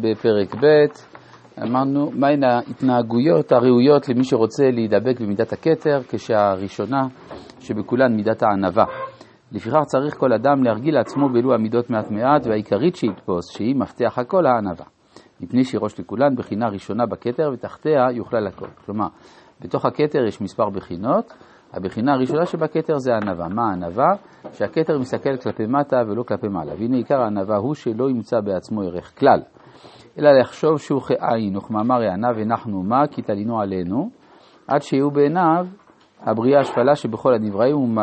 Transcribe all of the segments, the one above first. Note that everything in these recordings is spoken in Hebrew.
בפרק ב' אמרנו מהן ההתנהגויות הראויות למי שרוצה להידבק במידת הכתר, כשהראשונה שבכולן מידת הענווה. לפיכך צריך כל אדם להרגיל לעצמו באלו המידות מעט מעט, והעיקרית שיתפוס, שהיא מפתח הכל, הענווה. מפני שהיא ראש לכולן בחינה ראשונה בכתר, ותחתיה יוכלל הכל. כלומר, בתוך הכתר יש מספר בחינות, הבחינה הראשונה שבכתר זה הענווה. מה הענווה? שהכתר מסתכל כלפי מטה ולא כלפי מעלה. והנה עיקר הענווה הוא שלא ימצא בעצמו ערך כלל, אלא לחשוב שהוא כעין, וכמאמר יענב הנחנו מה, כי תלינו עלינו, עד שיהיו בעיניו הבריאה השפלה שבכל הנבראים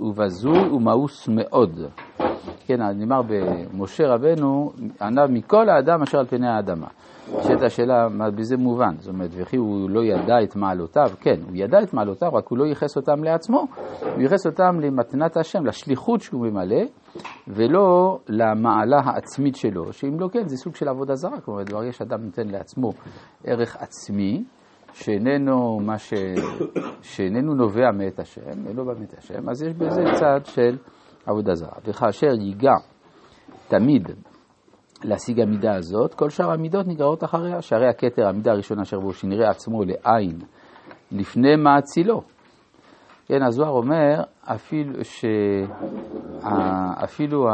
ובזוי ומאוס מאוד. כן, נאמר במשה רבנו, ענב מכל האדם אשר על פני האדמה. נשאלת השאלה, בזה מובן? זאת אומרת, וכי הוא לא ידע את מעלותיו? כן, הוא ידע את מעלותיו, רק הוא לא ייחס אותם לעצמו, הוא ייחס אותם למתנת השם, לשליחות שהוא ממלא, ולא למעלה העצמית שלו, שאם לא כן, זה סוג של עבודה זרה, כלומר, ברגע שאדם נותן לעצמו ערך עצמי, שאיננו, ש... שאיננו נובע מאת השם, אינו בא מאת השם, אז יש בזה צד של עבודה זרה. וכאשר ייגע תמיד להשיג המידה הזאת, כל שאר המידות נגרעות אחריה. שהרי הכתר, המידה הראשונה אשר בו, שנראה עצמו לעין, לפני מעצילו. כן, הזוהר אומר, אפילו, ש... אפילו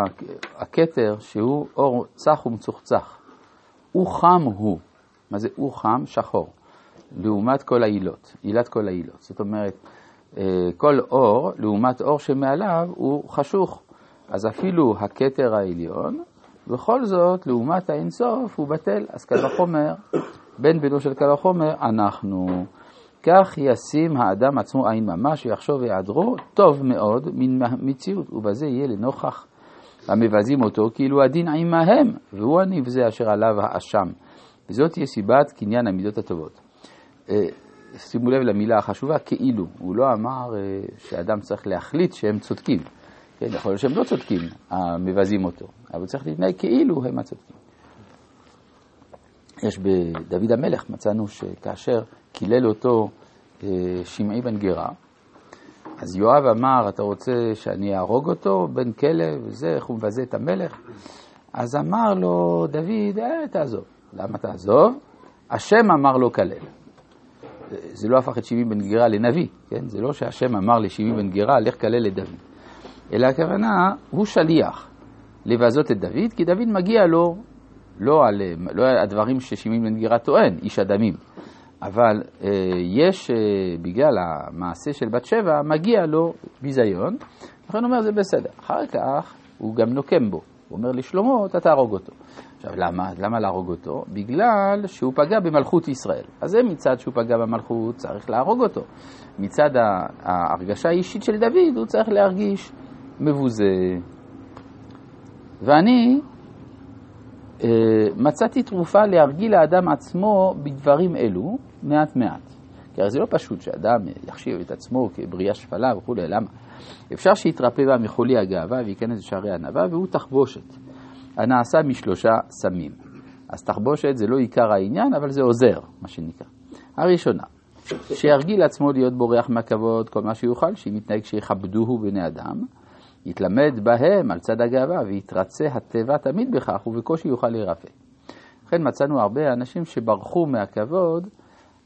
הכתר שהוא אור צח ומצוחצח, הוא חם הוא. מה זה הוא חם? שחור. לעומת כל העילות, עילת כל העילות. זאת אומרת, אה, כל אור, לעומת אור שמעליו, הוא חשוך. אז אפילו הכתר העליון, בכל זאת, לעומת האינסוף, הוא בטל. אז קל וחומר, בן בנו של קל וחומר, אנחנו. כך ישים האדם עצמו עין ממש ויחשוב היעדרו טוב מאוד מן מציאות, ובזה יהיה לנוכח המבזים אותו כאילו הדין עמהם, והוא הנבזה אשר עליו האשם. וזאת תהיה סיבת קניין המידות הטובות. אה, שימו לב למילה החשובה, כאילו. הוא לא אמר אה, שאדם צריך להחליט שהם צודקים. כן, יכול להיות שהם לא צודקים, המבזים אותו, אבל צריך להתנהג כאילו הם הצודקים. יש בדוד המלך, מצאנו שכאשר קילל אותו אה, שמעי בן גרה, אז יואב אמר, אתה רוצה שאני אהרוג אותו, בן כלב וזה, איך הוא מבזה את המלך? אז אמר לו דוד, אה, תעזוב. למה תעזוב? השם אמר לו כלל. זה לא הפך את שמעי בן גרה לנביא, כן? זה לא שהשם אמר לשמעי בן גרה, לך כלל לדוד. אלא הכוונה, הוא שליח לבזות את דוד, כי דוד מגיע לו לא על, לא על הדברים ששמעון בן גירה טוען, איש הדמים, אבל אה, יש, אה, בגלל המעשה של בת שבע, מגיע לו ביזיון, לכן הוא אומר זה בסדר. אחר כך הוא גם נוקם בו, הוא אומר לשלמה, אתה תהרוג אותו. עכשיו, למה? למה להרוג אותו? בגלל שהוא פגע במלכות ישראל. אז זה מצד שהוא פגע במלכות, צריך להרוג אותו. מצד ההרגשה האישית של דוד, הוא צריך להרגיש מבוזה. ואני אה, מצאתי תרופה להרגיל לאדם עצמו בדברים אלו מעט מעט. כי הרי זה לא פשוט שאדם יחשיב את עצמו כבריאה שפלה וכולי, למה? אפשר שיתרפא בה מחולי הגאווה וייכנס לשערי הענווה והוא תחבושת, הנעשה משלושה סמים. אז תחבושת זה לא עיקר העניין, אבל זה עוזר, מה שנקרא. הראשונה, שירגיל עצמו להיות בורח מהכבוד כל מה שיוכל, שאם יתנהג שיכבדוהו בני אדם. יתלמד בהם על צד הגאווה ויתרצה הטבע תמיד בכך ובקושי יוכל להירפא. לכן מצאנו הרבה אנשים שברחו מהכבוד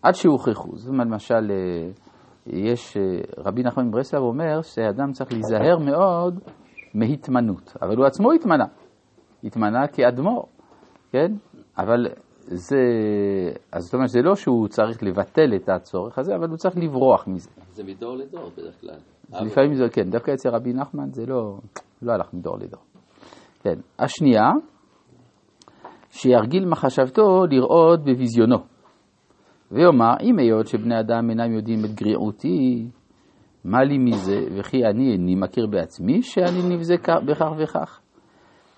עד שהוכחו. זאת אומרת, למשל, אה, יש, אה, רבי נחמן ברסלב אומר שאדם צריך להיזהר מאוד מהתמנות, אבל הוא עצמו התמנה, התמנה כאדמו"ר, כן? אבל זה, אז זאת אומרת, זה לא שהוא צריך לבטל את הצורך הזה, אבל הוא צריך לברוח מזה. זה מדור לדור בדרך כלל. לפעמים זה, כן, דווקא אצל רבי נחמן זה לא, לא הלך מדור לדור. כן. השנייה, שירגיל מחשבתו לראות בביזיונו. ויאמר, אם היות שבני אדם אינם יודעים את גריעותי, מה לי מזה, וכי אני איני מכיר בעצמי שאני נבזה בכך וכך.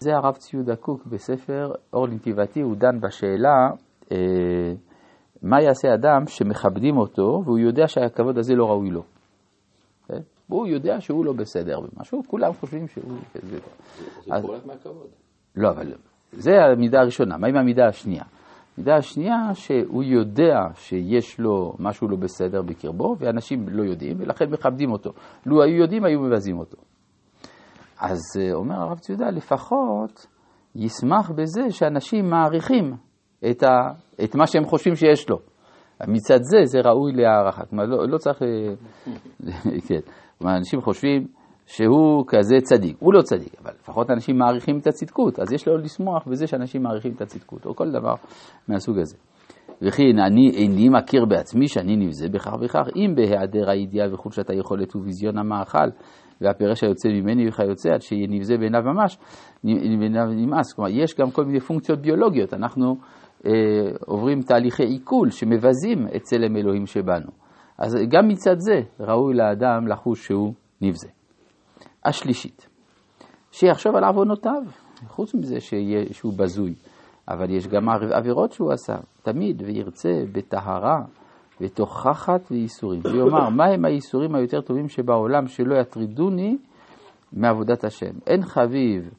זה הרב ציודה קוק בספר אור לנתיבתי, הוא דן בשאלה אה, מה יעשה אדם שמכבדים אותו והוא יודע שהכבוד הזה לא ראוי לו. כן? והוא יודע שהוא לא בסדר במשהו, כולם חושבים שהוא... זה אז... פורק מהכבוד. לא, אבל זה המידה הראשונה. מה עם המידה השנייה? המידה השנייה, שהוא יודע שיש לו משהו לא בסדר בקרבו, ואנשים לא יודעים, ולכן מכבדים אותו. לו היו יודעים, היו מבזים אותו. אז אה, אומר הרב ציודה, לפחות ישמח בזה שאנשים מעריכים את, ה, את מה שהם חושבים שיש לו. מצד זה, זה ראוי להערכה. כלומר, לא, לא צריך... אה, כן. כלומר, אנשים חושבים שהוא כזה צדיק. הוא לא צדיק, אבל לפחות אנשים מעריכים את הצדקות, אז יש לו לשמוח בזה שאנשים מעריכים את הצדקות, או כל דבר מהסוג הזה. וכי אני איני מכיר בעצמי שאני נבזה בכך וכך, אם בהיעדר הידיעה וחולשת היכולת וביזיון המאכל והפרש היוצא ממני וכיוצא, עד שיהיה נבזה בעיניו ממש, בעיניו נמאס. כלומר, יש גם כל מיני פונקציות ביולוגיות. אנחנו אה, עוברים תהליכי עיכול שמבזים את צלם אלוהים שבנו. אז גם מצד זה ראוי לאדם לחוש שהוא נבזה. השלישית, שיחשוב על עוונותיו, חוץ מזה שיה, שהוא בזוי, אבל יש גם עבירות שהוא עשה, תמיד, וירצה בטהרה ותוכחת וייסורים. ויאמר, מהם הייסורים היותר טובים שבעולם שלא יטרידוני מעבודת השם? אין חביב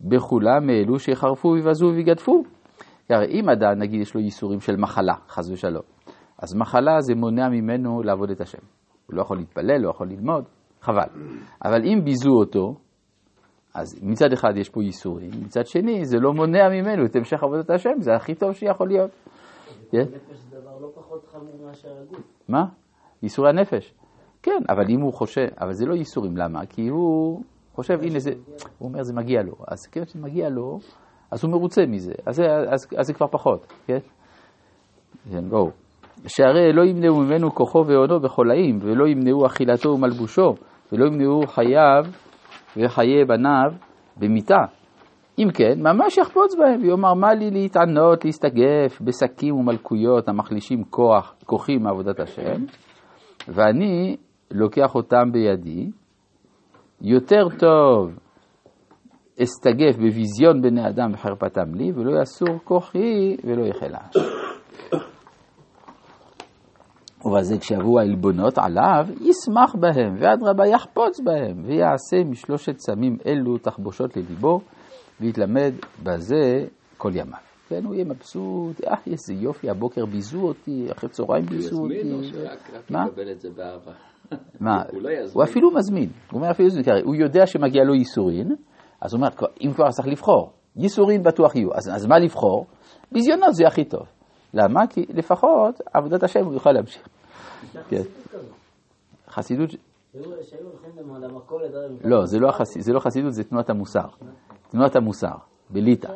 בכולם מאלו שיחרפו ויבזו ויגדפו. הרי אם אדם, נגיד, יש לו ייסורים של מחלה, חס ושלום, אז מחלה זה מונע ממנו לעבוד את השם. הוא לא יכול להתפלל, לא יכול ללמוד, חבל. אבל אם ביזו אותו, אז מצד אחד יש פה ייסורים, מצד שני זה לא מונע ממנו את המשך עבודת השם, זה הכי טוב שיכול להיות. כן? נפש זה דבר לא פחות חמור מאשר הגוף. מה? ייסורי הנפש. כן, אבל אם הוא חושב, אבל זה לא ייסורים, למה? כי הוא חושב, הנה זה, הוא אומר זה מגיע לו, אז כיוון שזה מגיע לו, אז הוא מרוצה מזה, אז, אז, אז זה כבר פחות, כן? כן, בואו. שהרי לא ימנעו ממנו כוחו והונו בחולאים, ולא ימנעו אכילתו ומלבושו, ולא ימנעו חייו וחיי בניו במיתה. אם כן, ממש יחפוץ בהם, ויאמר מה לי להתענות, להסתגף בשקים ומלכויות המחלישים כוח, כוחי מעבודת השם, ואני לוקח אותם בידי, יותר טוב אסתגף בביזיון בני אדם וחרפתם לי, ולא יסור כוחי ולא יחלה. ובזה כשיבואו העלבונות עליו, ישמח בהם, ואדרבה יחפוץ בהם, ויעשה משלושת סמים אלו תחבושות לליבו, ויתלמד בזה כל ימיו. כן, הוא יהיה מבסוט, אה, איזה יופי, הבוקר ביזו אותי, אחרי צהריים ביזו אותי. הוא יזמין או שרק יקבל את זה באהבה? מה? הוא אפילו מזמין. הוא אומר אפילו הוא יודע שמגיע לו ייסורין, אז הוא אומר, אם כבר צריך לבחור, ייסורין בטוח יהיו, אז, אז מה לבחור? ביזיונות זה הכי טוב. למה? כי לפחות עבודת השם הוא יוכל להמשיך. כן. חסידות... לא, זה לא, זה לא חסידות, זה תנועת המוסר. תנועת המוסר, בליטא.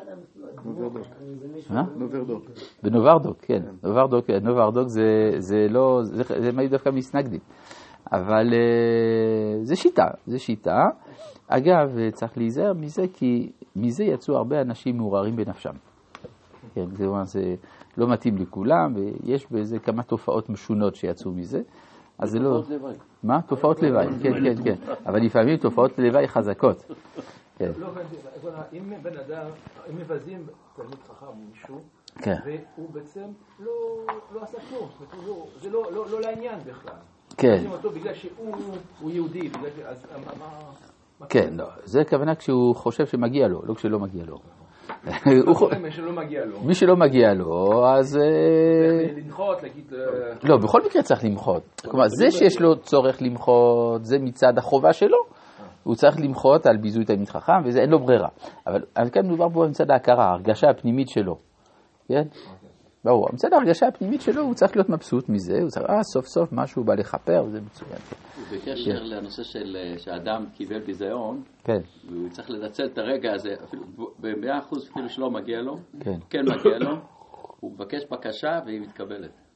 בנוברדוק, כן. נוברדוק, נוברדוק זה לא, זה היו דווקא מסנגדים. אבל אה, זה שיטה, זה שיטה. אגב, צריך להיזהר מזה, כי מזה יצאו הרבה אנשים מעורערים בנפשם. כן, זה, זה לא מתאים לכולם, ויש בזה כמה תופעות משונות שיצאו מזה. אז זה לא... תופעות לוואי. מה? תופעות לוואי, כן, כן, כן. אבל לפעמים תופעות לוואי חזקות. כן. לא אם בן אדם, אם מבזים תלמיד חכם מישהו, כן. והוא בעצם לא, לא עשה כלום, זה לא לעניין בכלל. כן. אותו בגלל שהוא יהודי, בגלל ש... אז מה... כן, לא. זה הכוונה כשהוא חושב שמגיע לו, לא כשלא מגיע לו. מי שלא מגיע לו. אז... למחות, להגיד... לא, בכל מקרה צריך למחות. כלומר, זה שיש לו צורך למחות, זה מצד החובה שלו. הוא צריך למחות על ביזוי תלמיד חכם, וזה אין לו ברירה. אבל כאן מדובר פה מצד ההכרה, ההרגשה הפנימית שלו. כן? ברור, מצד ההרגשה הפנימית שלו הוא צריך להיות מבסוט מזה, הוא צריך, אה, סוף סוף משהו בא לכפר, זה מצוין. בקשר כן. לנושא של שאדם קיבל ביזיון, כן. והוא צריך לנצל את הרגע הזה, אפילו במאה אחוז אפילו שלא מגיע לו, כן. כן מגיע לו, הוא מבקש בקשה והיא מתקבלת.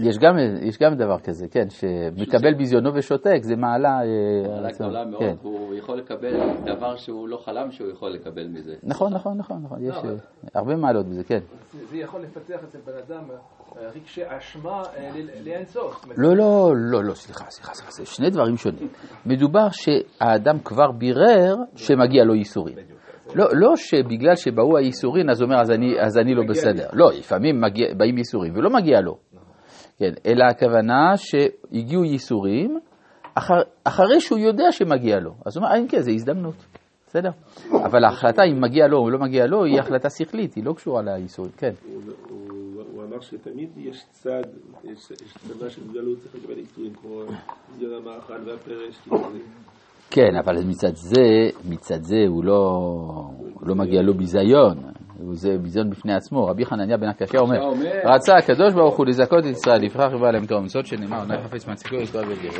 יש גם, יש גם דבר כזה, כן, שמקבל ביזיונו ושותק, זה מעלה... מעלה גדולה מאוד, כן. הוא יכול לקבל דבר שהוא לא חלם שהוא יכול לקבל מזה. נכון, נכון, נכון, נכון, יש לא, הרבה מעלות בזה, כן. זה, זה יכול לפתח אצל בן אדם רגשי אשמה לאינסוף. לא, לא, לא, לא, סליחה, סליחה, סליחה, זה שני דברים שונים. מדובר שהאדם כבר בירר שמגיע לו ייסורים. לא, לא שבגלל שבאו הייסורים, אז הוא אומר, אז אני, אז אני לא בסדר. לא, לפעמים מגיע, באים ייסורים ולא מגיע לו. כן, אלא הכוונה שהגיעו ייסורים אחר, אחרי שהוא יודע שמגיע לו. אז הוא אומר, אין כן, זו הזדמנות, בסדר? אבל ההחלטה אם מגיע לו או לא מגיע לו היא החלטה שכלית, היא לא קשורה לייסורים, כן. הוא אמר שתמיד יש צד, יש צדה של גלות, צריך לקבל ייסורים כמו זיון המאכל והפרש. כן, אבל מצד זה, מצד זה הוא לא, לא מגיע לו ביזיון, זה ביזיון בפני עצמו. רבי חנניה בן עקשיא אומר, רצה הקדוש ברוך הוא לזכות את ישראל, לפיכך יבוא עליהם תורה ומצוות שנאמר, עונה חפץ מהציבור אל גר.